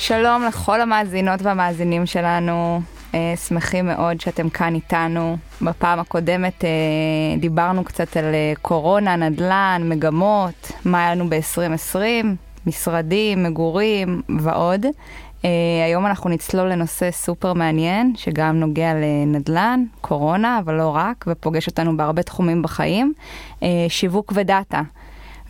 שלום לכל המאזינות והמאזינים שלנו, אה, שמחים מאוד שאתם כאן איתנו. בפעם הקודמת אה, דיברנו קצת על אה, קורונה, נדל"ן, מגמות, מה היה לנו ב-2020, משרדים, מגורים ועוד. אה, היום אנחנו נצלול לנושא סופר מעניין, שגם נוגע לנדל"ן, קורונה, אבל לא רק, ופוגש אותנו בהרבה תחומים בחיים, אה, שיווק ודאטה.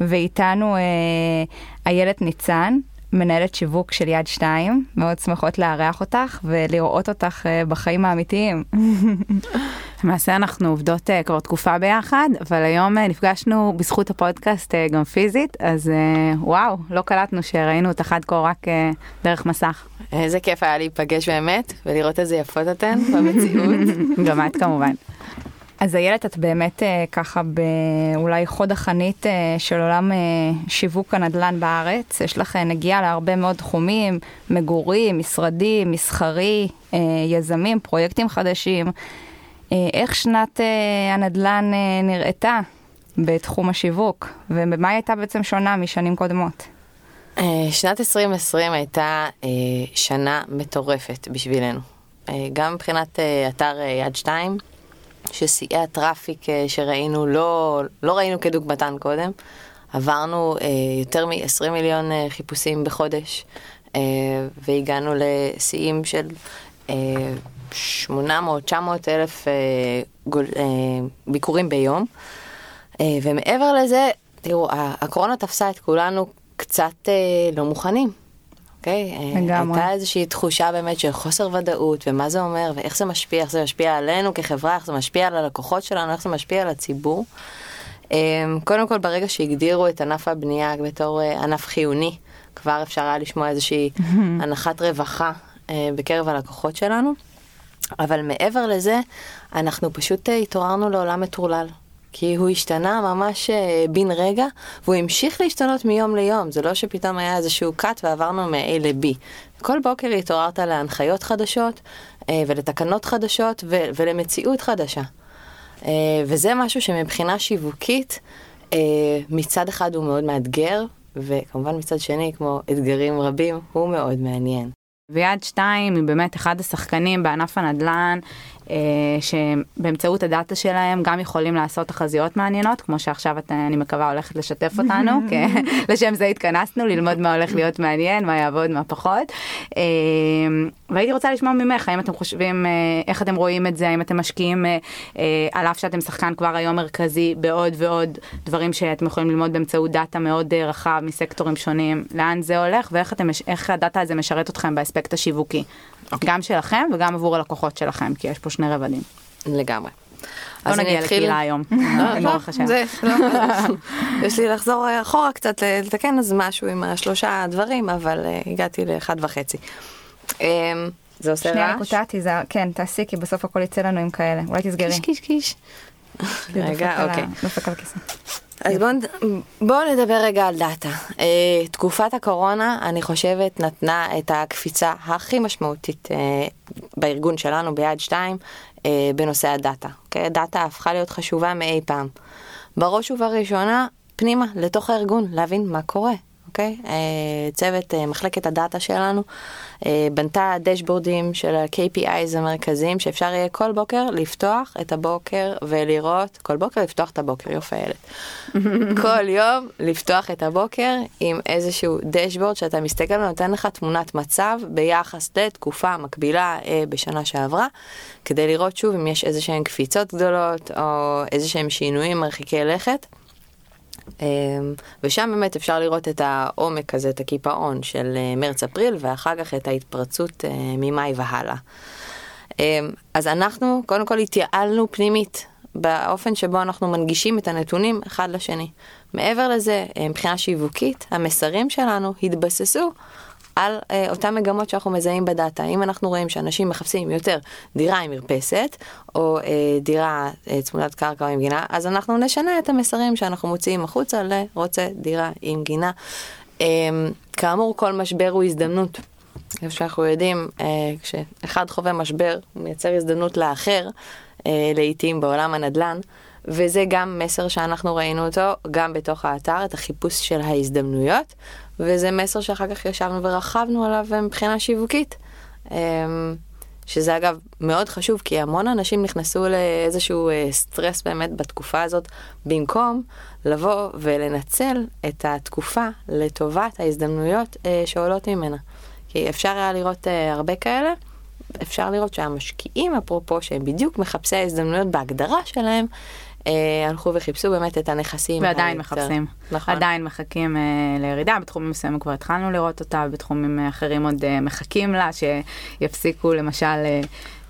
ואיתנו אה, ניצן, מנהלת שיווק של יד שתיים, מאוד שמחות לארח אותך ולראות אותך אה, בחיים האמיתיים. למעשה אנחנו עובדות uh, כבר תקופה ביחד, אבל היום uh, נפגשנו בזכות הפודקאסט גם פיזית, אז וואו, לא קלטנו שראינו אותך עד כה רק דרך מסך. איזה כיף היה להיפגש באמת, ולראות איזה יפות אתן במציאות. גם את כמובן. אז איילת, את באמת אה, ככה באולי חוד החנית אה, של עולם אה, שיווק הנדל"ן בארץ. יש לך נגיעה להרבה מאוד תחומים, מגורים, משרדים, מסחרי, יזמים, פרויקטים חדשים. איך שנת הנדל"ן נראתה בתחום השיווק, ובמה היא הייתה בעצם שונה משנים קודמות? שנת 2020 הייתה שנה מטורפת בשבילנו. גם מבחינת אתר יד שתיים, ששיאי הטראפיק אה, שראינו לא, לא ראינו כדוגמתן קודם. עברנו אה, יותר מ-20 מיליון אה, חיפושים בחודש, אה, והגענו לשיאים של אה, 800-900 אלף אה, גול, אה, ביקורים ביום. אה, ומעבר לזה, תראו, הקורונה תפסה את כולנו קצת אה, לא מוכנים. אוקיי? Okay? לגמרי. הייתה איזושהי תחושה באמת של חוסר ודאות, ומה זה אומר, ואיך זה משפיע, איך זה משפיע עלינו כחברה, איך זה משפיע על הלקוחות שלנו, איך זה משפיע על הציבור. אמ, קודם כל, ברגע שהגדירו את ענף הבנייה בתור אה, ענף חיוני, כבר אפשר היה לשמוע איזושהי הנחת רווחה אה, בקרב הלקוחות שלנו. אבל מעבר לזה, אנחנו פשוט אה, התעוררנו לעולם מטורלל. כי הוא השתנה ממש אה, בן רגע, והוא המשיך להשתנות מיום ליום. זה לא שפתאום היה איזשהו cut ועברנו מ-A ל-B. כל בוקר התעוררת להנחיות חדשות, אה, ולתקנות חדשות, ולמציאות חדשה. אה, וזה משהו שמבחינה שיווקית, מצד אחד הוא מאוד מאתגר, וכמובן מצד שני, כמו אתגרים רבים, הוא מאוד מעניין. ויד שתיים היא באמת אחד השחקנים בענף הנדל"ן, שבאמצעות הדאטה שלהם גם יכולים לעשות תחזיות מעניינות, כמו שעכשיו את, אני מקווה הולכת לשתף אותנו, כי לשם זה התכנסנו, ללמוד מה הולך להיות מעניין, מה יעבוד, מה פחות. אה, והייתי רוצה לשמוע ממך, האם אתם חושבים, אה, איך אתם רואים את זה, האם אתם משקיעים, אה, אה, על אף שאתם שחקן כבר היום מרכזי, בעוד ועוד דברים שאתם יכולים ללמוד באמצעות דאטה מאוד אה, רחב מסקטורים שונים, לאן זה הולך ואיך אתם, הדאטה הזה משרת אתכם באספקט השיווקי, okay. גם שלכם וגם עבור הלקוחות שלכם, כי יש פה שני רבדים. לגמרי. לא נגיע לקהילה היום, ברוך השם. זה, לא, יש לי לחזור אחורה קצת לתקן אז משהו עם השלושה דברים, אבל אה, הגעתי לאחד וחצי. אמ, זה עושה שנייה, רעש? קוטעתי, זה- כן, תעשי, כי בסוף הכל יצא לנו עם כאלה. אולי תסגרי. קיש קיש קיש. רגע, אוקיי. דופק על הכיסא. אז בואו בוא נדבר רגע על דאטה. Uh, תקופת הקורונה, אני חושבת, נתנה את הקפיצה הכי משמעותית uh, בארגון שלנו, ביד שתיים, uh, בנושא הדאטה. Okay? דאטה הפכה להיות חשובה מאי פעם. בראש ובראשונה, פנימה, לתוך הארגון, להבין מה קורה. אוקיי? Uh, צוות uh, מחלקת הדאטה שלנו uh, בנתה דשבורדים של ה-KPIs המרכזיים שאפשר יהיה כל בוקר לפתוח את הבוקר ולראות, כל בוקר לפתוח את הבוקר, יופי הילד. כל יום לפתוח את הבוקר עם איזשהו דשבורד שאתה מסתכל ונותן לך תמונת מצב ביחס לתקופה מקבילה אה, בשנה שעברה, כדי לראות שוב אם יש איזה שהן קפיצות גדולות או איזה שהם שינויים מרחיקי לכת. אמ, ושם באמת אפשר לראות את העומק הזה, את הקיפאון של אה, מרץ-אפריל, ואחר כך את ההתפרצות אה, ממאי והלאה. אמ, אז אנחנו קודם כל התייעלנו פנימית באופן שבו אנחנו מנגישים את הנתונים אחד לשני. מעבר לזה, אה, מבחינה שיווקית, המסרים שלנו התבססו על אה, אותן מגמות שאנחנו מזהים בדאטה. אם אנחנו רואים שאנשים מחפשים יותר דירה עם מרפסת, או אה, דירה אה, צמודת קרקע או עם גינה, אז אנחנו נשנה את המסרים שאנחנו מוציאים החוצה לרוצה דירה עם גינה. אה, כאמור, כל משבר הוא הזדמנות. איפה שאנחנו יודעים, אה, כשאחד חווה משבר, הוא מייצר הזדמנות לאחר, אה, לעתים בעולם הנדל"ן, וזה גם מסר שאנחנו ראינו אותו גם בתוך האתר, את החיפוש של ההזדמנויות, וזה מסר שאחר כך ישבנו ורכבנו עליו מבחינה שיווקית. אמ, שזה אגב מאוד חשוב, כי המון אנשים נכנסו לאיזשהו אה, סטרס באמת בתקופה הזאת, במקום לבוא ולנצל את התקופה לטובת ההזדמנויות אה, שעולות ממנה. כי אפשר היה לראות אה, הרבה כאלה, אפשר לראות שהמשקיעים, אפרופו, שהם בדיוק מחפשי ההזדמנויות בהגדרה שלהם, אה, הלכו וחיפשו באמת את הנכסים. ועדיין מחפשים. נכון. עדיין מחכים אה, לירידה, בתחומים מסוימים כבר התחלנו לראות אותה, בתחומים אה, אחרים עוד אה, מחכים לה, שיפסיקו למשל אה,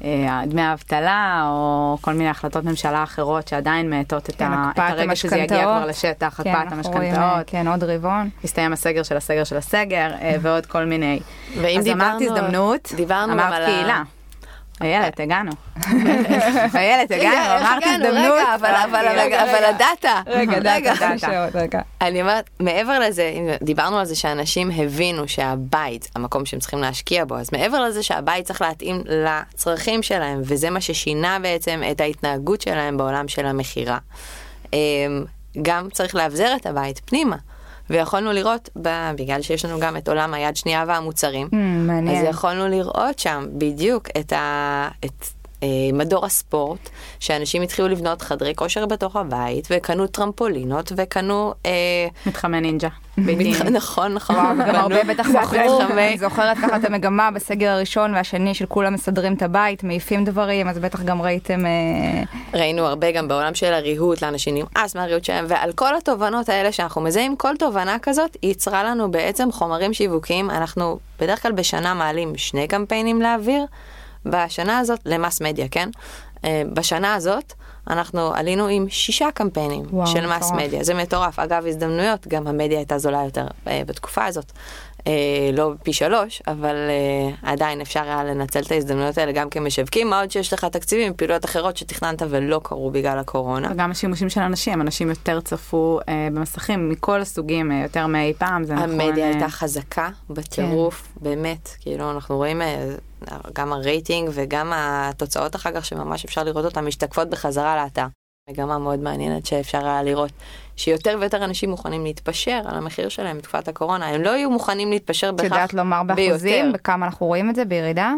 אה, דמי האבטלה, או כל מיני החלטות ממשלה אחרות שעדיין מאטות את, כן, ה, את הרגע שזה יגיע. כבר לשטח, כן, הקפאת אה, המשכנתאות. כן, עוד רבעון. הסתיים הסגר של הסגר של הסגר, אה, ועוד כל מיני. ואם אז אמרת דיברנו- הזדמנות, דיברנו אמרת על ה- קהילה. איילת, הגענו. איילת, הגענו, אמרת הזדמנות. רגע, אבל, אבל, רגע, אבל הדאטה. רגע, רגע. אני אומרת, מעבר לזה, דיברנו על זה שאנשים הבינו שהבית, המקום שהם צריכים להשקיע בו, אז מעבר לזה שהבית צריך להתאים לצרכים שלהם, וזה מה ששינה בעצם את ההתנהגות שלהם בעולם של המכירה. אמ, גם צריך לאבזר את הבית פנימה. ויכולנו לראות, ב- בגלל שיש לנו גם את עולם היד שנייה והמוצרים, Mm, מעניין. אז יכולנו לראות שם בדיוק את, ה... את מדור הספורט, שאנשים התחילו לבנות חדרי כושר בתוך הבית, וקנו טרמפולינות, וקנו... אה, מתחמי נינג'ה. נכון, נכון. בנו הרבה בטח מתחמי- אני זוכרת ככה את המגמה בסגר הראשון והשני של כולם מסדרים את הבית, מעיפים דברים, אז בטח גם ראיתם... אה, ראינו הרבה גם בעולם של הריהוט, לאנשים נמאס מהריהוט שלהם, ועל כל התובנות האלה שאנחנו מזהים, כל תובנה כזאת ייצרה לנו בעצם חומרים שיווקיים. אנחנו בדרך כלל בשנה מעלים שני קמפיינים לאוויר, בשנה הזאת, למס מדיה, כן? אה, בשנה הזאת אנחנו עלינו עם שישה קמפיינים וואו, של מס מטורף. מדיה, זה מטורף. אגב, הזדמנויות, גם המדיה הייתה זולה יותר אה, בתקופה הזאת. אה, לא פי שלוש, אבל אה, עדיין אפשר היה לנצל את ההזדמנויות האלה גם כמשווקים, מה עוד שיש לך תקציבים, פעילויות אחרות שתכננת ולא קרו בגלל הקורונה. וגם השימושים של אנשים, אנשים יותר צפו אה, במסכים מכל הסוגים, אה, יותר מאי פעם, זה נכון. המדיה אה, הייתה חזקה בטירוף, באמת, כאילו אנחנו רואים אה, גם הרייטינג וגם התוצאות אחר כך שממש אפשר לראות אותן משתקפות בחזרה לאתר. מגמה מאוד מעניינת שאפשר היה לראות שיותר ויותר אנשים מוכנים להתפשר על המחיר שלהם בתקופת הקורונה, הם לא יהיו מוכנים להתפשר את בהכרח יודעת לומר באחוזים, ביותר. בכמה אנחנו רואים את זה בירידה?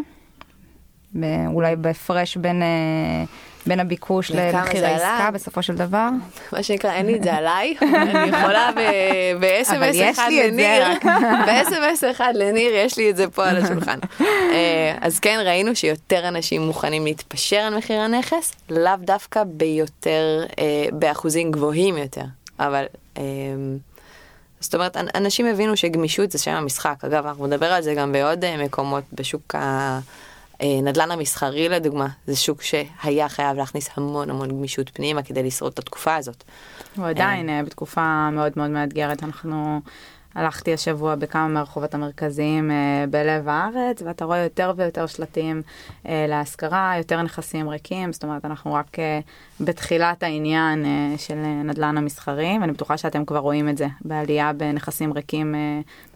אולי בהפרש בין, אה, בין הביקוש למחיר? העסקה בסופו של דבר? מה שנקרא, אין לי את זה עליי, אני יכולה ב-SMS אחד. לניר, ב-SMS אחד לניר יש לי את זה פה על השולחן. אה, אז כן, ראינו שיותר אנשים מוכנים להתפשר על מחיר הנכס, לאו דווקא ביותר, אה, באחוזים גבוהים יותר, אבל... אה, זאת אומרת, אנ- אנשים הבינו שגמישות זה שם המשחק. אגב, אנחנו נדבר על זה גם בעוד מקומות בשוק הנדל"ן המסחרי לדוגמה. זה שוק שהיה חייב להכניס המון המון גמישות פנימה כדי לשרוד את התקופה הזאת. הוא עדיין אה, בתקופה מאוד מאוד מאתגרת, אנחנו... הלכתי השבוע בכמה מהרחובות המרכזיים אה, בלב הארץ, ואתה רואה יותר ויותר שלטים אה, להשכרה, יותר נכסים ריקים, זאת אומרת, אנחנו רק אה, בתחילת העניין אה, של אה, נדל"ן המסחרי, ואני בטוחה שאתם כבר רואים את זה בעלייה בנכסים ריקים אה,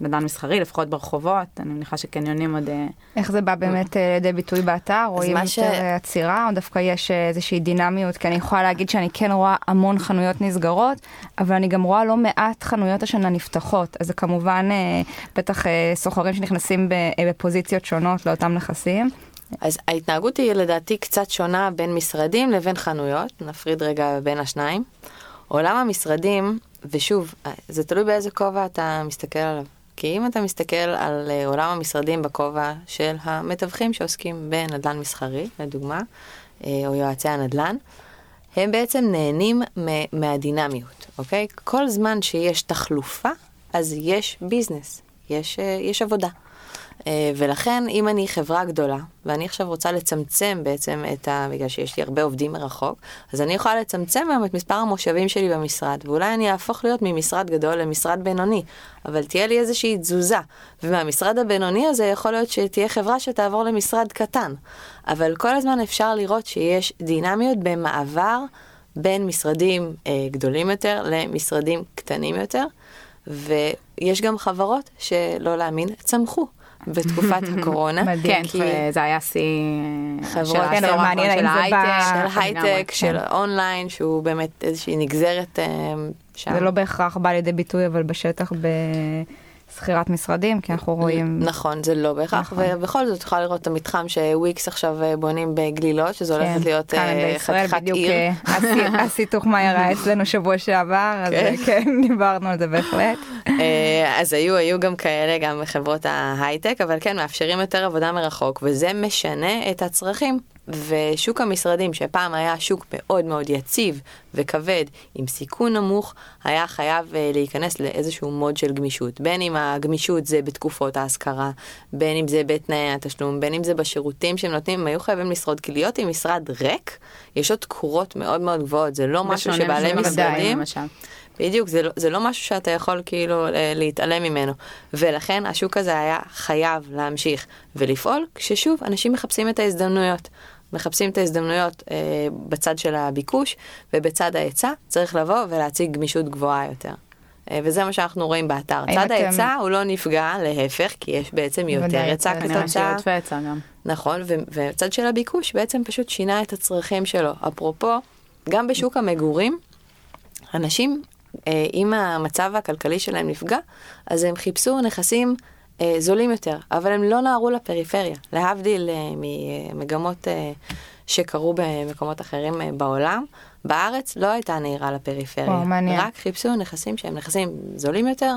בנדל"ן מסחרי, לפחות ברחובות, אני מניחה שקניונים עוד... אה, איך זה בא באמת אה, לידי ביטוי באתר? רואים מה יותר ש- אה, עצירה או דווקא יש אה, איזושהי דינמיות? כי אני יכולה להגיד שאני כן רואה המון חנויות נסגרות, אבל אני גם רואה לא מעט חנויות השנה נפתחות. אז זה כמובן אה, בטח אה, סוחרים שנכנסים אה, בפוזיציות שונות לאותם נכסים. אז ההתנהגות היא לדעתי קצת שונה בין משרדים לבין חנויות, נפריד רגע בין השניים. עולם המשרדים, ושוב, זה תלוי באיזה כובע אתה מסתכל עליו. כי אם אתה מסתכל על עולם המשרדים בכובע של המתווכים שעוסקים בנדל"ן מסחרי, לדוגמה, או יועצי הנדל"ן, הם בעצם נהנים מהדינמיות, אוקיי? כל זמן שיש תחלופה, אז יש ביזנס, יש, אה, יש עבודה. אה, ולכן אם אני חברה גדולה, ואני עכשיו רוצה לצמצם בעצם את ה... בגלל שיש לי הרבה עובדים מרחוק, אז אני יכולה לצמצם היום את מספר המושבים שלי במשרד, ואולי אני אהפוך להיות ממשרד גדול למשרד בינוני, אבל תהיה לי איזושהי תזוזה. ומהמשרד הבינוני הזה יכול להיות שתהיה חברה שתעבור למשרד קטן. אבל כל הזמן אפשר לראות שיש דינמיות במעבר בין משרדים אה, גדולים יותר למשרדים קטנים יותר, ויש גם חברות שלא להאמין, צמחו. בתקופת הקורונה. מדהים. כן, כי זה היה שיא חברות, של כן, ההייטק. של הייטק, של כן. אונליין, שהוא באמת איזושהי נגזרת אה, שם. זה לא בהכרח בא לידי ביטוי, אבל בשטח בשכירת משרדים, כי אנחנו רואים... נכון, זה לא בהכרח, נכון. ובכל זאת יכולה לראות את המתחם שוויקס עכשיו אה, בונים בגלילות, שזה הולכת להיות כאן אה, בישראל, חתיכת בדיוק עיר. אה, הסי- הסיתוך מהר היה אצלנו שבוע שעבר, אז כן. כן, דיברנו על זה בהחלט. אז היו, היו גם כאלה, גם בחברות ההייטק, אבל כן, מאפשרים יותר עבודה מרחוק, וזה משנה את הצרכים. ושוק המשרדים, שפעם היה שוק מאוד מאוד יציב וכבד, עם סיכון נמוך, היה חייב אה, להיכנס לאיזשהו מוד של גמישות. בין אם הגמישות זה בתקופות ההשכרה, בין אם זה בתנאי התשלום, בין אם זה בשירותים שהם נותנים, הם היו חייבים לשרוד, כי להיות עם משרד ריק, יש לו תקורות מאוד מאוד גבוהות, זה לא משהו שבעלי משרדים... למשל. בדיוק, זה לא, זה לא משהו שאתה יכול כאילו אה, להתעלם ממנו. ולכן השוק הזה היה חייב להמשיך ולפעול, כששוב, אנשים מחפשים את ההזדמנויות. מחפשים את ההזדמנויות אה, בצד של הביקוש, ובצד ההיצע צריך לבוא ולהציג גמישות גבוהה יותר. אה, וזה מה שאנחנו רואים באתר. צד אתם- ההיצע הוא לא נפגע, להפך, כי יש בעצם יותר היצע כנראה כתוצאה. נכון, ו- והצד של הביקוש בעצם פשוט שינה את הצרכים שלו. אפרופו, גם בשוק המגורים, אנשים, אה, אם המצב הכלכלי שלהם נפגע, אז הם חיפשו נכסים אה, זולים יותר, אבל הם לא נהרו לפריפריה, להבדיל אה, ממגמות אה, שקרו במקומות אחרים אה, בעולם. בארץ לא הייתה נהירה לפריפריה, וואו, מעניין. רק חיפשו נכסים שהם נכסים זולים יותר,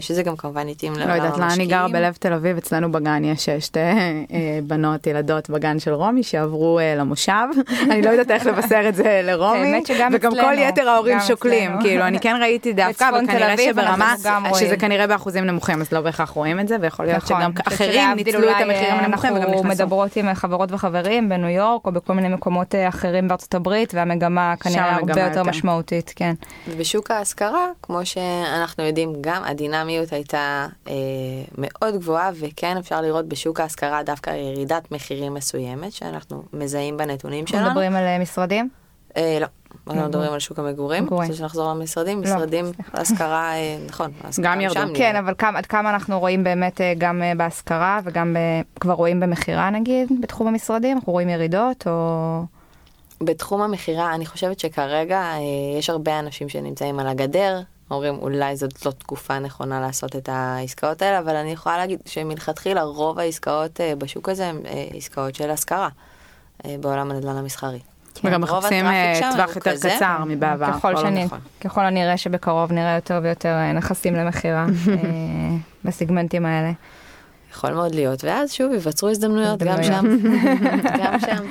שזה גם כמובן התאים לעולם לא המשקיעים. יודעת, לאן אני גרה בלב תל אביב, אצלנו בגן יש אה, שתי אה, בנות, ילדות בגן של רומי שעברו אה, למושב. אני לא יודעת איך לבשר את זה לרומי, וגם כל יתר ההורים שוקלים. כאילו אני כן ראיתי דווקא, וכנראה שברמה, אנחנו. שזה כנראה באחוזים נמוכים, אז לא בהכרח רואים את זה, ויכול להיות נכון. שגם אחרים ניצלו את המחירים אה, הנמוכים וגם אנחנו נכנסו. מדברות עם חברות וחברים בניו יורק או בכל מיני מקומות אה, אחרים בארצות הברית, והמגמה כנראה הרבה יותר. משמעותית, כן. בשוק ההשכרה, כמו שאנחנו יודעים, גם הדינמיות הייתה אה, מאוד גבוהה, וכן אפשר לראות בשוק ההשכרה דווקא ירידת מחירים מסוימת, שאנחנו מזהים בנתונים שלנו. מדברים על אה, משרדים? אה, לא, אנחנו מדברים על שוק המגורים. מגורים. רוצה שנחזור למשרדים? לא, משרדים, השכרה, אה, נכון. גם ירדו. כן. אבל כמה, עד כמה אנחנו רואים באמת אה, גם בהשכרה וגם כבר רואים במכירה נגיד, בתחום המשרדים? אנחנו רואים ירידות או... בתחום המכירה, אני חושבת שכרגע יש הרבה אנשים שנמצאים על הגדר. אומרים אולי זאת לא תקופה נכונה לעשות את העסקאות האלה, אבל אני יכולה להגיד שמלכתחילה רוב העסקאות אה, בשוק הזה הן אה, עסקאות של השכרה אה, בעולם הנדל"ן המסחרי. וגם רוב מחפשים טווח יותר כזה. קצר מבעבר. ככל, לא שאני, נכון. ככל הנראה שבקרוב נראה יותר ויותר נכסים למכירה בסגמנטים האלה. יכול מאוד להיות, ואז שוב ייווצרו הזדמנויות גם שם. גם שם.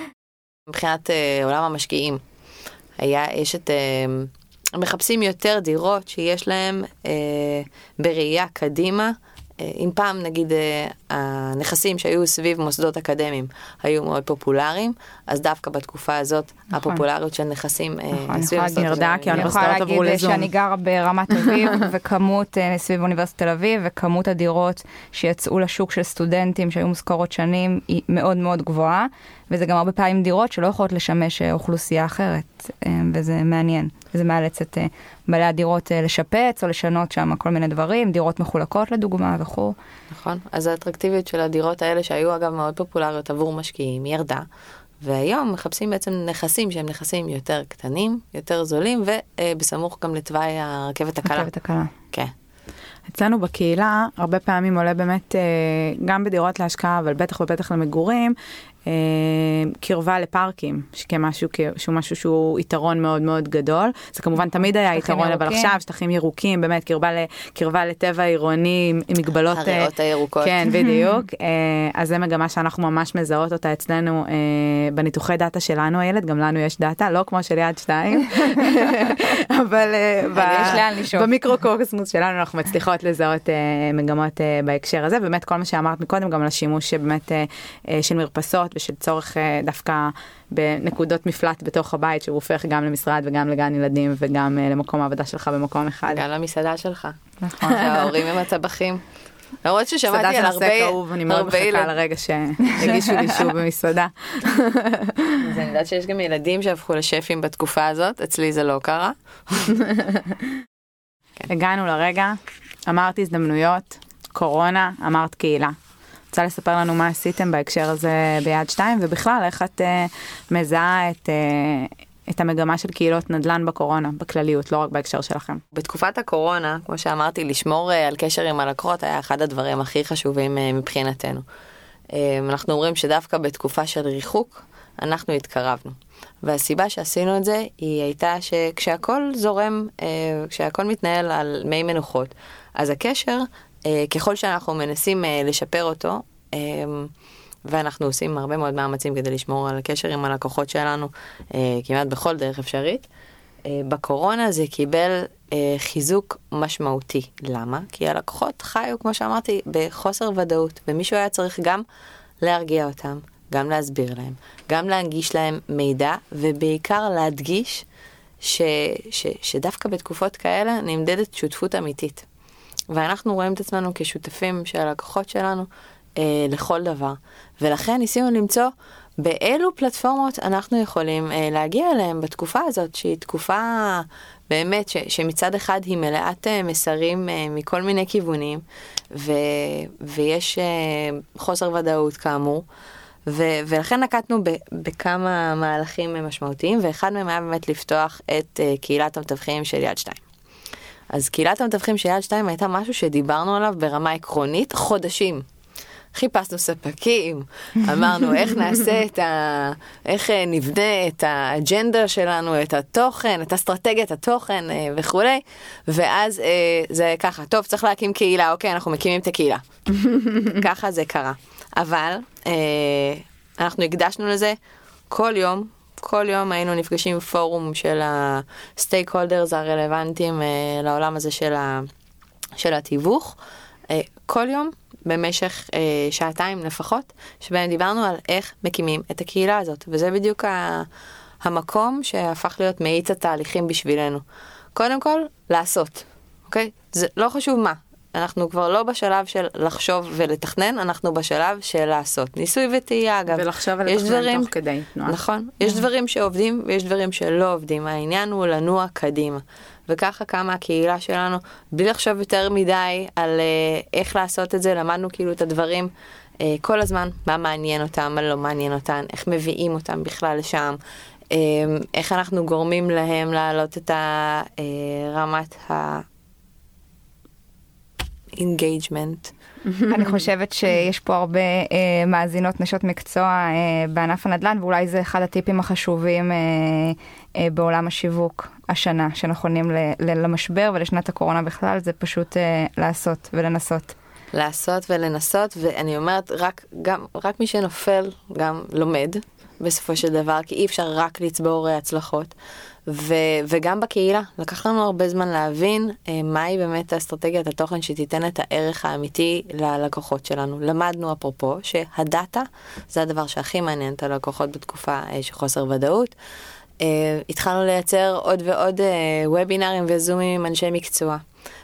מבחינת אה, עולם המשקיעים, היה, יש את, אה, מחפשים יותר דירות שיש להם אה, בראייה קדימה. אה, אם פעם נגיד אה, הנכסים שהיו סביב מוסדות אקדמיים היו מאוד פופולריים, אז דווקא בתקופה הזאת נכון. הפופולריות של נכסים אה, נכון, אני סביב יכולה מוסדות ירדה, אקדמיים כי אני האוניברסיטאות יכולה עברו להגיד אה, לזום. שאני גרה ברמת אביב וכמות אה, סביב אוניברסיטת תל אביב וכמות הדירות שיצאו לשוק של סטודנטים שהיו מושכרות שנים היא מאוד מאוד גבוהה וזה גם הרבה פעמים דירות שלא יכולות לשמש אוכלוסייה אחרת וזה מעניין. זה מאלץ את בעלי הדירות לשפץ או לשנות שם כל מיני דברים, דירות מחולקות לדוגמה וכו'. נכון, אז האטרקטיביות של הדירות האלה שהיו אגב מאוד פופולריות עבור משקיעים ירדה. והיום מחפשים בעצם נכסים שהם נכסים יותר קטנים, יותר זולים, ובסמוך גם לתוואי הרכבת הקלה. הרכבת הקלה. כן. אצלנו בקהילה הרבה פעמים עולה באמת אה, גם בדירות להשקעה אבל בטח ובטח למגורים אה, קרבה לפארקים שכמשהו שהוא משהו שהוא יתרון מאוד מאוד גדול זה כמובן תמיד היה יתרון אבל ירוקים. עכשיו שטחים ירוקים באמת קרבה, ל, קרבה לטבע עירוני עם, מגבלות אה, הריאות הירוקות. כן בדיוק אה, אז זה מגמה שאנחנו ממש מזהות אותה אצלנו אה, בניתוחי דאטה שלנו הילד גם לנו יש דאטה לא כמו של יד שתיים אבל אה, ב-. במיקרוקוסמוס שלנו אנחנו מצליחות לזהות אה, מגמות אה, בהקשר הזה באמת כל מה שאמרת מקודם גם על השימוש שבאמת אה, אה, של מרפסות ושל צורך אה, דווקא בנקודות מפלט בתוך הבית שהוא הופך גם למשרד וגם לגן ילדים וגם אה, למקום העבודה שלך במקום אחד. גם למסעדה שלך. נכון. שההורים עם הטבחים. למרות מסעדה ששמעתי זה על נושא הרבה, כאוב, אני מאוד מחכה ילדים. לרגע שיגישו לי שוב במסעדה. אז אני יודעת שיש גם ילדים שהפכו לשפים בתקופה הזאת, אצלי זה לא קרה. הגענו לרגע, אמרת הזדמנויות, קורונה, אמרת קהילה. רוצה לספר לנו מה עשיתם בהקשר הזה ביד שתיים, ובכלל איך את uh, מזהה את, uh, את המגמה של קהילות נדל"ן בקורונה, בכלליות, לא רק בהקשר שלכם. בתקופת הקורונה, כמו שאמרתי, לשמור uh, על קשר עם הלקוחות היה אחד הדברים הכי חשובים מבחינתנו. אנחנו אומרים שדווקא בתקופה של ריחוק, אנחנו התקרבנו. והסיבה שעשינו את זה היא הייתה שכשהכול זורם, כשהכול מתנהל על מי מנוחות, אז הקשר, ככל שאנחנו מנסים uh, לשפר אותו, uh, ואנחנו עושים הרבה מאוד מאמצים כדי לשמור על הקשר עם הלקוחות שלנו אה, כמעט בכל דרך אפשרית. אה, בקורונה זה קיבל אה, חיזוק משמעותי. למה? כי הלקוחות חיו, כמו שאמרתי, בחוסר ודאות, ומישהו היה צריך גם להרגיע אותם, גם להסביר להם, גם להנגיש להם מידע, ובעיקר להדגיש ש, ש, שדווקא בתקופות כאלה נמדדת שותפות אמיתית. ואנחנו רואים את עצמנו כשותפים של הלקוחות שלנו אה, לכל דבר. ולכן ניסינו למצוא באילו פלטפורמות אנחנו יכולים אה, להגיע אליהם בתקופה הזאת, שהיא תקופה באמת ש, שמצד אחד היא מלאת אה, מסרים אה, מכל מיני כיוונים, ו, ויש אה, חוסר ודאות כאמור. ו- ולכן נקטנו ב- בכמה מהלכים משמעותיים, ואחד מהם היה באמת לפתוח את uh, קהילת המתווכים של יד שתיים. אז קהילת המתווכים של יד שתיים הייתה משהו שדיברנו עליו ברמה עקרונית חודשים. חיפשנו ספקים, אמרנו איך נעשה את ה... איך אה, נבנה את האג'נדה שלנו, את התוכן, את אסטרטגיית התוכן אה, וכולי, ואז אה, זה ככה, טוב, צריך להקים קהילה, אוקיי, אנחנו מקימים את הקהילה. ככה זה קרה. אבל אנחנו הקדשנו לזה כל יום, כל יום היינו נפגשים פורום של הסטייק הולדרס הרלוונטיים לעולם הזה של, ה... של התיווך. כל יום במשך אה, שעתיים לפחות, שבהם דיברנו על איך מקימים את הקהילה הזאת, וזה בדיוק ה, המקום שהפך להיות מאיץ התהליכים בשבילנו. קודם כל, לעשות, אוקיי? זה לא חשוב מה. אנחנו כבר לא בשלב של לחשוב ולתכנן, אנחנו בשלב של לעשות. ניסוי וטעייה, אגב. ולחשוב ולתכנן תוך כדי תנועה. נכון. יש דברים שעובדים ויש דברים שלא עובדים. העניין הוא לנוע קדימה. וככה קמה הקהילה שלנו, בלי לחשוב יותר מדי על אה, איך לעשות את זה, למדנו כאילו את הדברים אה, כל הזמן, מה מעניין אותם, מה לא מעניין אותם, איך מביאים אותם בכלל לשם, אה, איך אנחנו גורמים להם להעלות את הרמת ה... engagement. אני חושבת שיש פה הרבה אה, מאזינות נשות מקצוע אה, בענף הנדל"ן ואולי זה אחד הטיפים החשובים אה, אה, בעולם השיווק השנה שנכונים ל, ל, למשבר ולשנת הקורונה בכלל זה פשוט אה, לעשות ולנסות. לעשות ולנסות ואני אומרת רק גם רק מי שנופל גם לומד בסופו של דבר כי אי אפשר רק לצבור אה, הצלחות ו, וגם בקהילה, לקח לנו הרבה זמן להבין אה, מהי באמת אסטרטגיית התוכן שתיתן את הערך האמיתי ללקוחות שלנו. למדנו אפרופו שהדאטה זה הדבר שהכי מעניין את הלקוחות בתקופה אה, של חוסר ודאות. אה, התחלנו לייצר עוד ועוד אה, וובינארים וזומים עם אנשי מקצוע.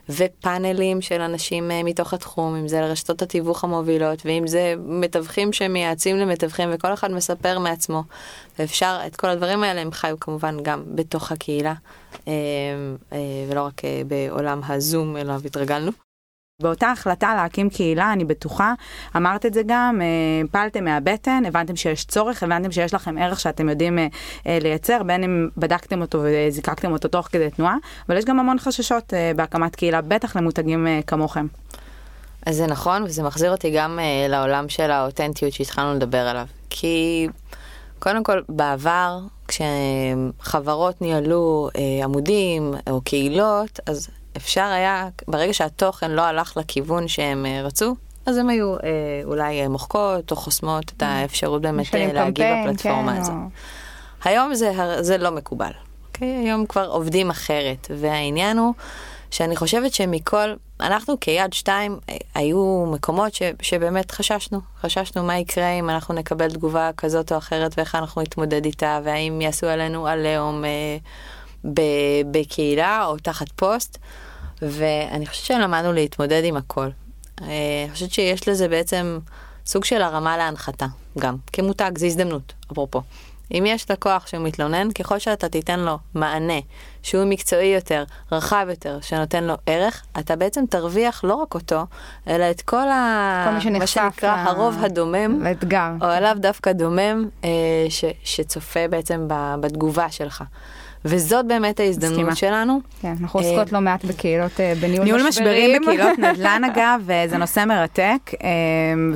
ופאנלים של אנשים uh, מתוך התחום, אם זה לרשתות התיווך המובילות, ואם זה מתווכים שמייעצים למתווכים, וכל אחד מספר מעצמו. ואפשר, את כל הדברים האלה הם חיו כמובן גם בתוך הקהילה, uh, uh, ולא רק בעולם הזום אליו התרגלנו. באותה החלטה להקים קהילה, אני בטוחה, אמרת את זה גם, אה, פעלתם מהבטן, הבנתם שיש צורך, הבנתם שיש לכם ערך שאתם יודעים אה, אה, לייצר, בין אם בדקתם אותו וזיקקתם אותו תוך כדי תנועה, אבל יש גם המון חששות בהקמת קהילה, בטח למותגים כמוכם. אז זה נכון, וזה מחזיר אותי גם לעולם של האותנטיות שהתחלנו לדבר עליו. כי קודם כל, בעבר, כשחברות ניהלו עמודים או קהילות, אז אפשר היה, ברגע שהתוכן לא הלך לכיוון שהם אה, רצו, אז הם היו אה, אולי אה, מוחקות או חוסמות את mm. האפשרות באמת אה, להגיב בפלטפורמה כן, הזו. או... היום זה, זה לא מקובל. Okay? אוקיי? היום כבר עובדים אחרת, והעניין הוא שאני חושבת שמכל, אנחנו כיד שתיים היו מקומות ש, שבאמת חששנו, חששנו מה יקרה אם אנחנו נקבל תגובה כזאת או אחרת ואיך אנחנו נתמודד איתה, והאם יעשו עלינו עליהום אה, בקהילה או תחת פוסט. ואני חושבת שלמדנו להתמודד עם הכל. אה, אני חושבת שיש לזה בעצם סוג של הרמה להנחתה, גם כמותג, זו הזדמנות, אפרופו. אם יש לקוח שהוא מתלונן, ככל שאתה תיתן לו מענה שהוא מקצועי יותר, רחב יותר, שנותן לו ערך, אתה בעצם תרוויח לא רק אותו, אלא את כל, ה... כל שנחשף מה שנקרא ל- הרוב הדומם, לאתגר. או הלאו דווקא דומם, אה, ש... שצופה בעצם ב... בתגובה שלך. וזאת באמת ההזדמנות מסכימה. שלנו. כן, אנחנו אה, עוסקות לא מעט בקהילות אה, בניהול ניהול משברים משברים. בקהילות נדל"ן אגב, אה, זה נושא מרתק, אה,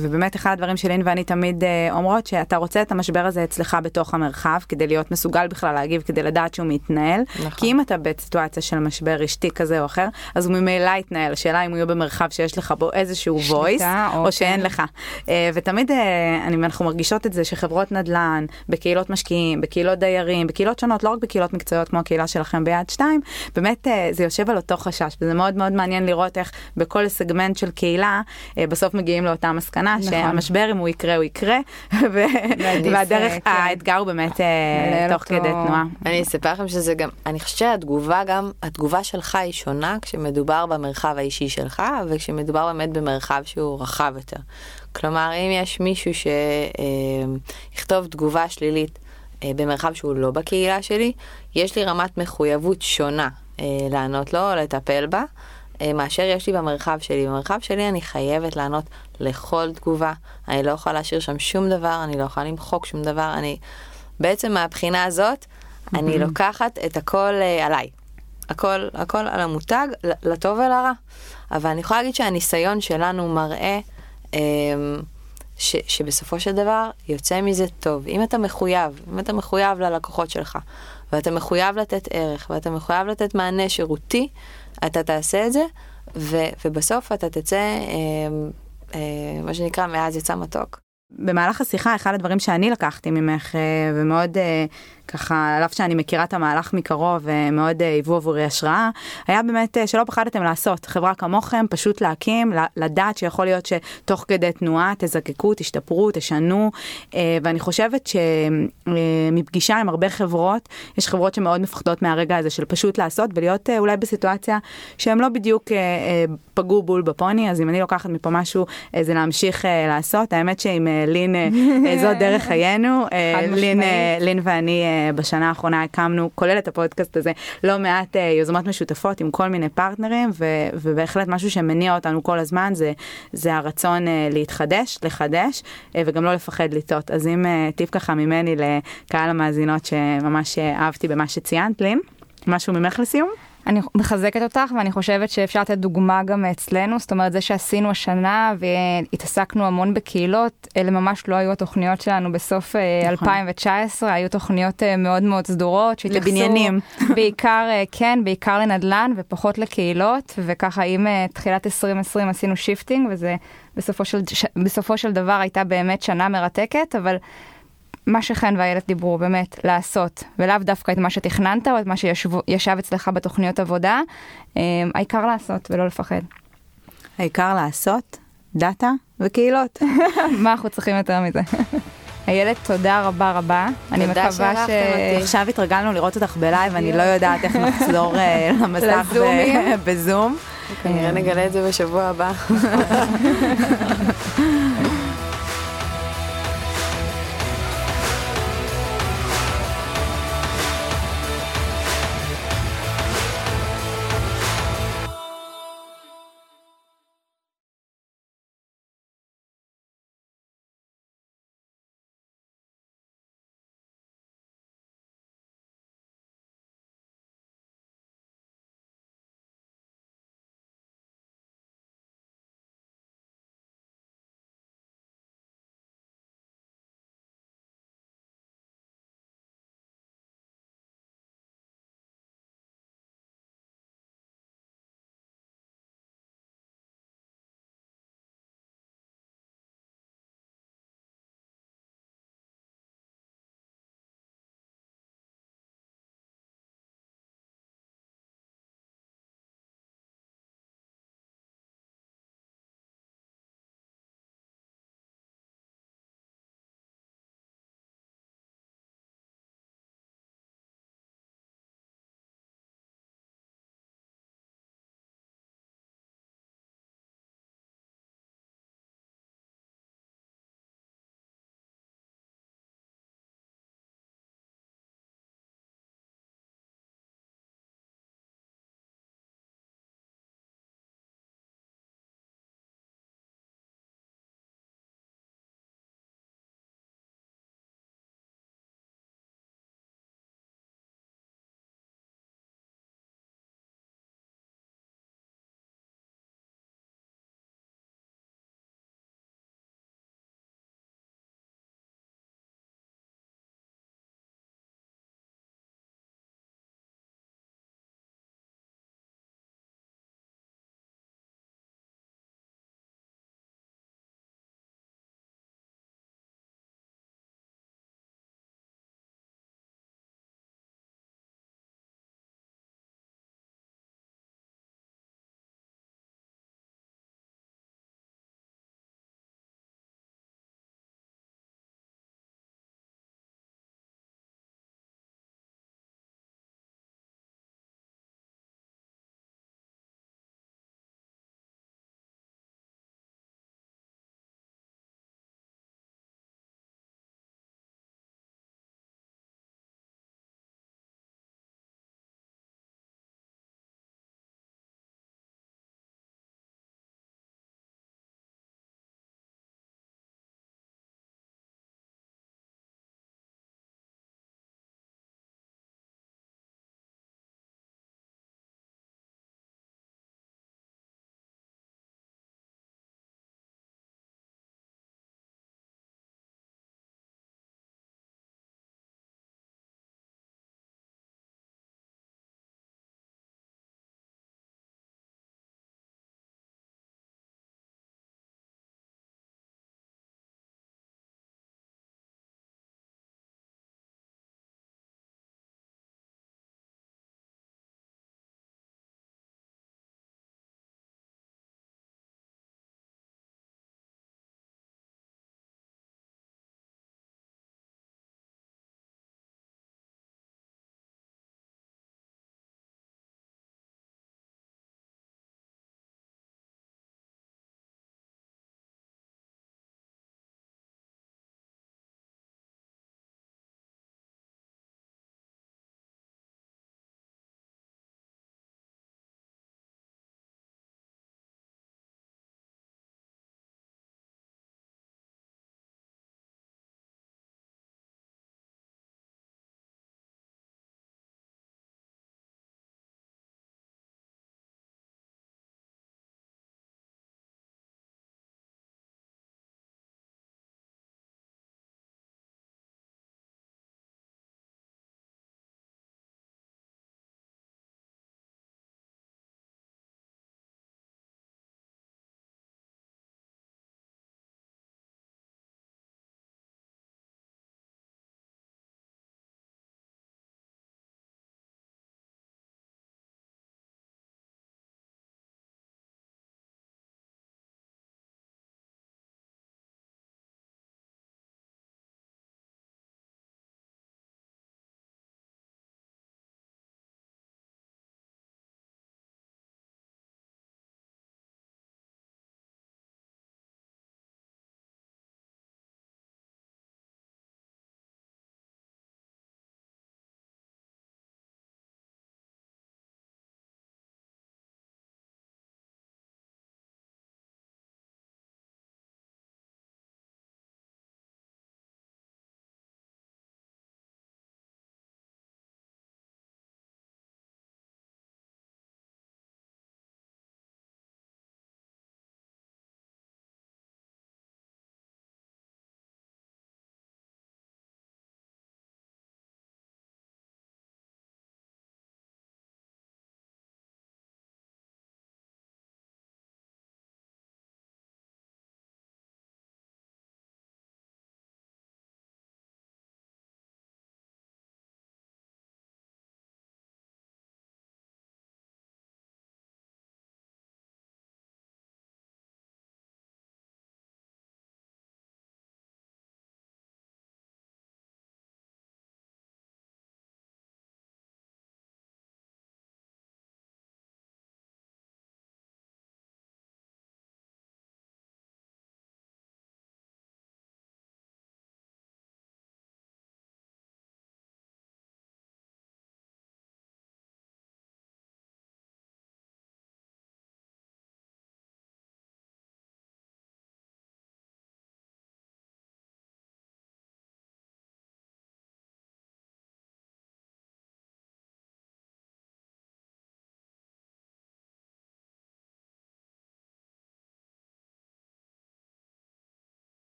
ובאמת אחד הדברים שלין ואני תמיד אה, אומרות שאתה רוצה את המשבר הזה אצלך בתוך המרחב, כדי להיות מסוגל בכלל להגיב, כדי לדעת שהוא מתנהל, נכון. כי אם אתה בסיטואציה של משבר רשתי כזה או אחר, אז הוא ממילא יתנהל, השאלה אם הוא יהיה במרחב שיש לך בו איזשהו voice, או אוקיי. שאין לך. אה, ותמיד אה, אני, אנחנו מרגישות את זה שחברות נדל"ן, בקהילות משקיעים, בקהילות דיירים, בקהילות שונות, לא רק בקהילות מקצועיות כמו הקהילה שלכם ביד שתיים, באמת אה, זה יושב על אותו חשש, וזה מאוד מאוד מעניין לראות איך בכל סגמנט של קהילה, אה, בסוף מגיעים לאותה מסקנה, נכון. שהמשבר אם הוא יקרה הוא יקרה, ו- והדרך, אה, כן. האתגר הוא באמת אה, תוך אותו. כדי תנועה. אני אספר לכם שזה גם, אני חושבת שהתגובה גם, התגובה שלך היא שונה כשמדובר במרחב האישי שלך, וכשמדובר באמת במרחב שהוא רחב יותר. כלומר, אם יש מישהו שיכתוב תגובה שלילית אה, במרחב שהוא לא בקהילה שלי, יש לי רמת מחויבות שונה אה, לענות לו או לטפל בה. אה, מאשר יש לי במרחב שלי. במרחב שלי אני חייבת לענות לכל תגובה, אני לא יכולה להשאיר שם שום דבר, אני לא יכולה למחוק שום דבר, אני... בעצם מהבחינה הזאת, אני לוקחת את הכל אה, עליי. הכל, הכל על המותג, לטוב ולרע. אבל אני יכולה להגיד שהניסיון שלנו מראה אה, ש, שבסופו של דבר יוצא מזה טוב. אם אתה מחויב, אם אתה מחויב ללקוחות שלך, ואתה מחויב לתת ערך, ואתה מחויב לתת מענה שירותי, אתה תעשה את זה, ו, ובסוף אתה תצא, אה, אה, מה שנקרא, מעז יצא מתוק. במהלך השיחה אחד הדברים שאני לקחתי ממך אה, ומאוד אה, ככה על אף שאני מכירה את המהלך מקרוב ומאוד אה, היוו עבורי השראה היה באמת אה, שלא פחדתם לעשות חברה כמוכם פשוט להקים לדעת שיכול להיות שתוך כדי תנועה תזקקו תשתפרו תשנו אה, ואני חושבת שמפגישה עם הרבה חברות יש חברות שמאוד מפחדות מהרגע הזה של פשוט לעשות ולהיות אה, אולי בסיטואציה שהם לא בדיוק אה, אה, פגעו בול בפוני אז אם אני לוקחת מפה משהו אה, זה להמשיך אה, לעשות האמת שעם אה, לין אה, אה, זאת דרך חיינו אה, לין, אה. לין ואני אה, בשנה האחרונה הקמנו כולל את הפודקאסט הזה לא מעט אה, יוזמות משותפות עם כל מיני פרטנרים ו, ובהחלט משהו שמניע אותנו כל הזמן זה זה הרצון אה, להתחדש לחדש אה, וגם לא לפחד לטעות אז אם טיפ ככה ממני לקהל המאזינות שממש אה, אהבתי במה שציינת לין משהו ממך לסיום. אני מחזקת אותך ואני חושבת שאפשר לתת דוגמה גם אצלנו, זאת אומרת זה שעשינו השנה והתעסקנו המון בקהילות, אלה ממש לא היו התוכניות שלנו בסוף אה, נכון. 2019, היו תוכניות אה, מאוד מאוד סדורות שהתייחסו לבניינים. בעיקר, אה, כן, בעיקר לנדל"ן ופחות לקהילות, וככה עם תחילת 2020 עשינו shifting וזה בסופו של, בסופו של דבר הייתה באמת שנה מרתקת, אבל מה שחן ואיילת דיברו, באמת, לעשות, ולאו דווקא את מה שתכננת או את מה שישב אצלך בתוכניות עבודה, אה, העיקר לעשות ולא לפחד. העיקר לעשות דאטה וקהילות. מה אנחנו צריכים יותר מזה? איילת, תודה רבה רבה. אני מקווה אותי. עכשיו התרגלנו לראות אותך ב live, אני לא יודעת איך נחזור אה, למסך. בזום. כנראה נגלה את זה בשבוע הבא.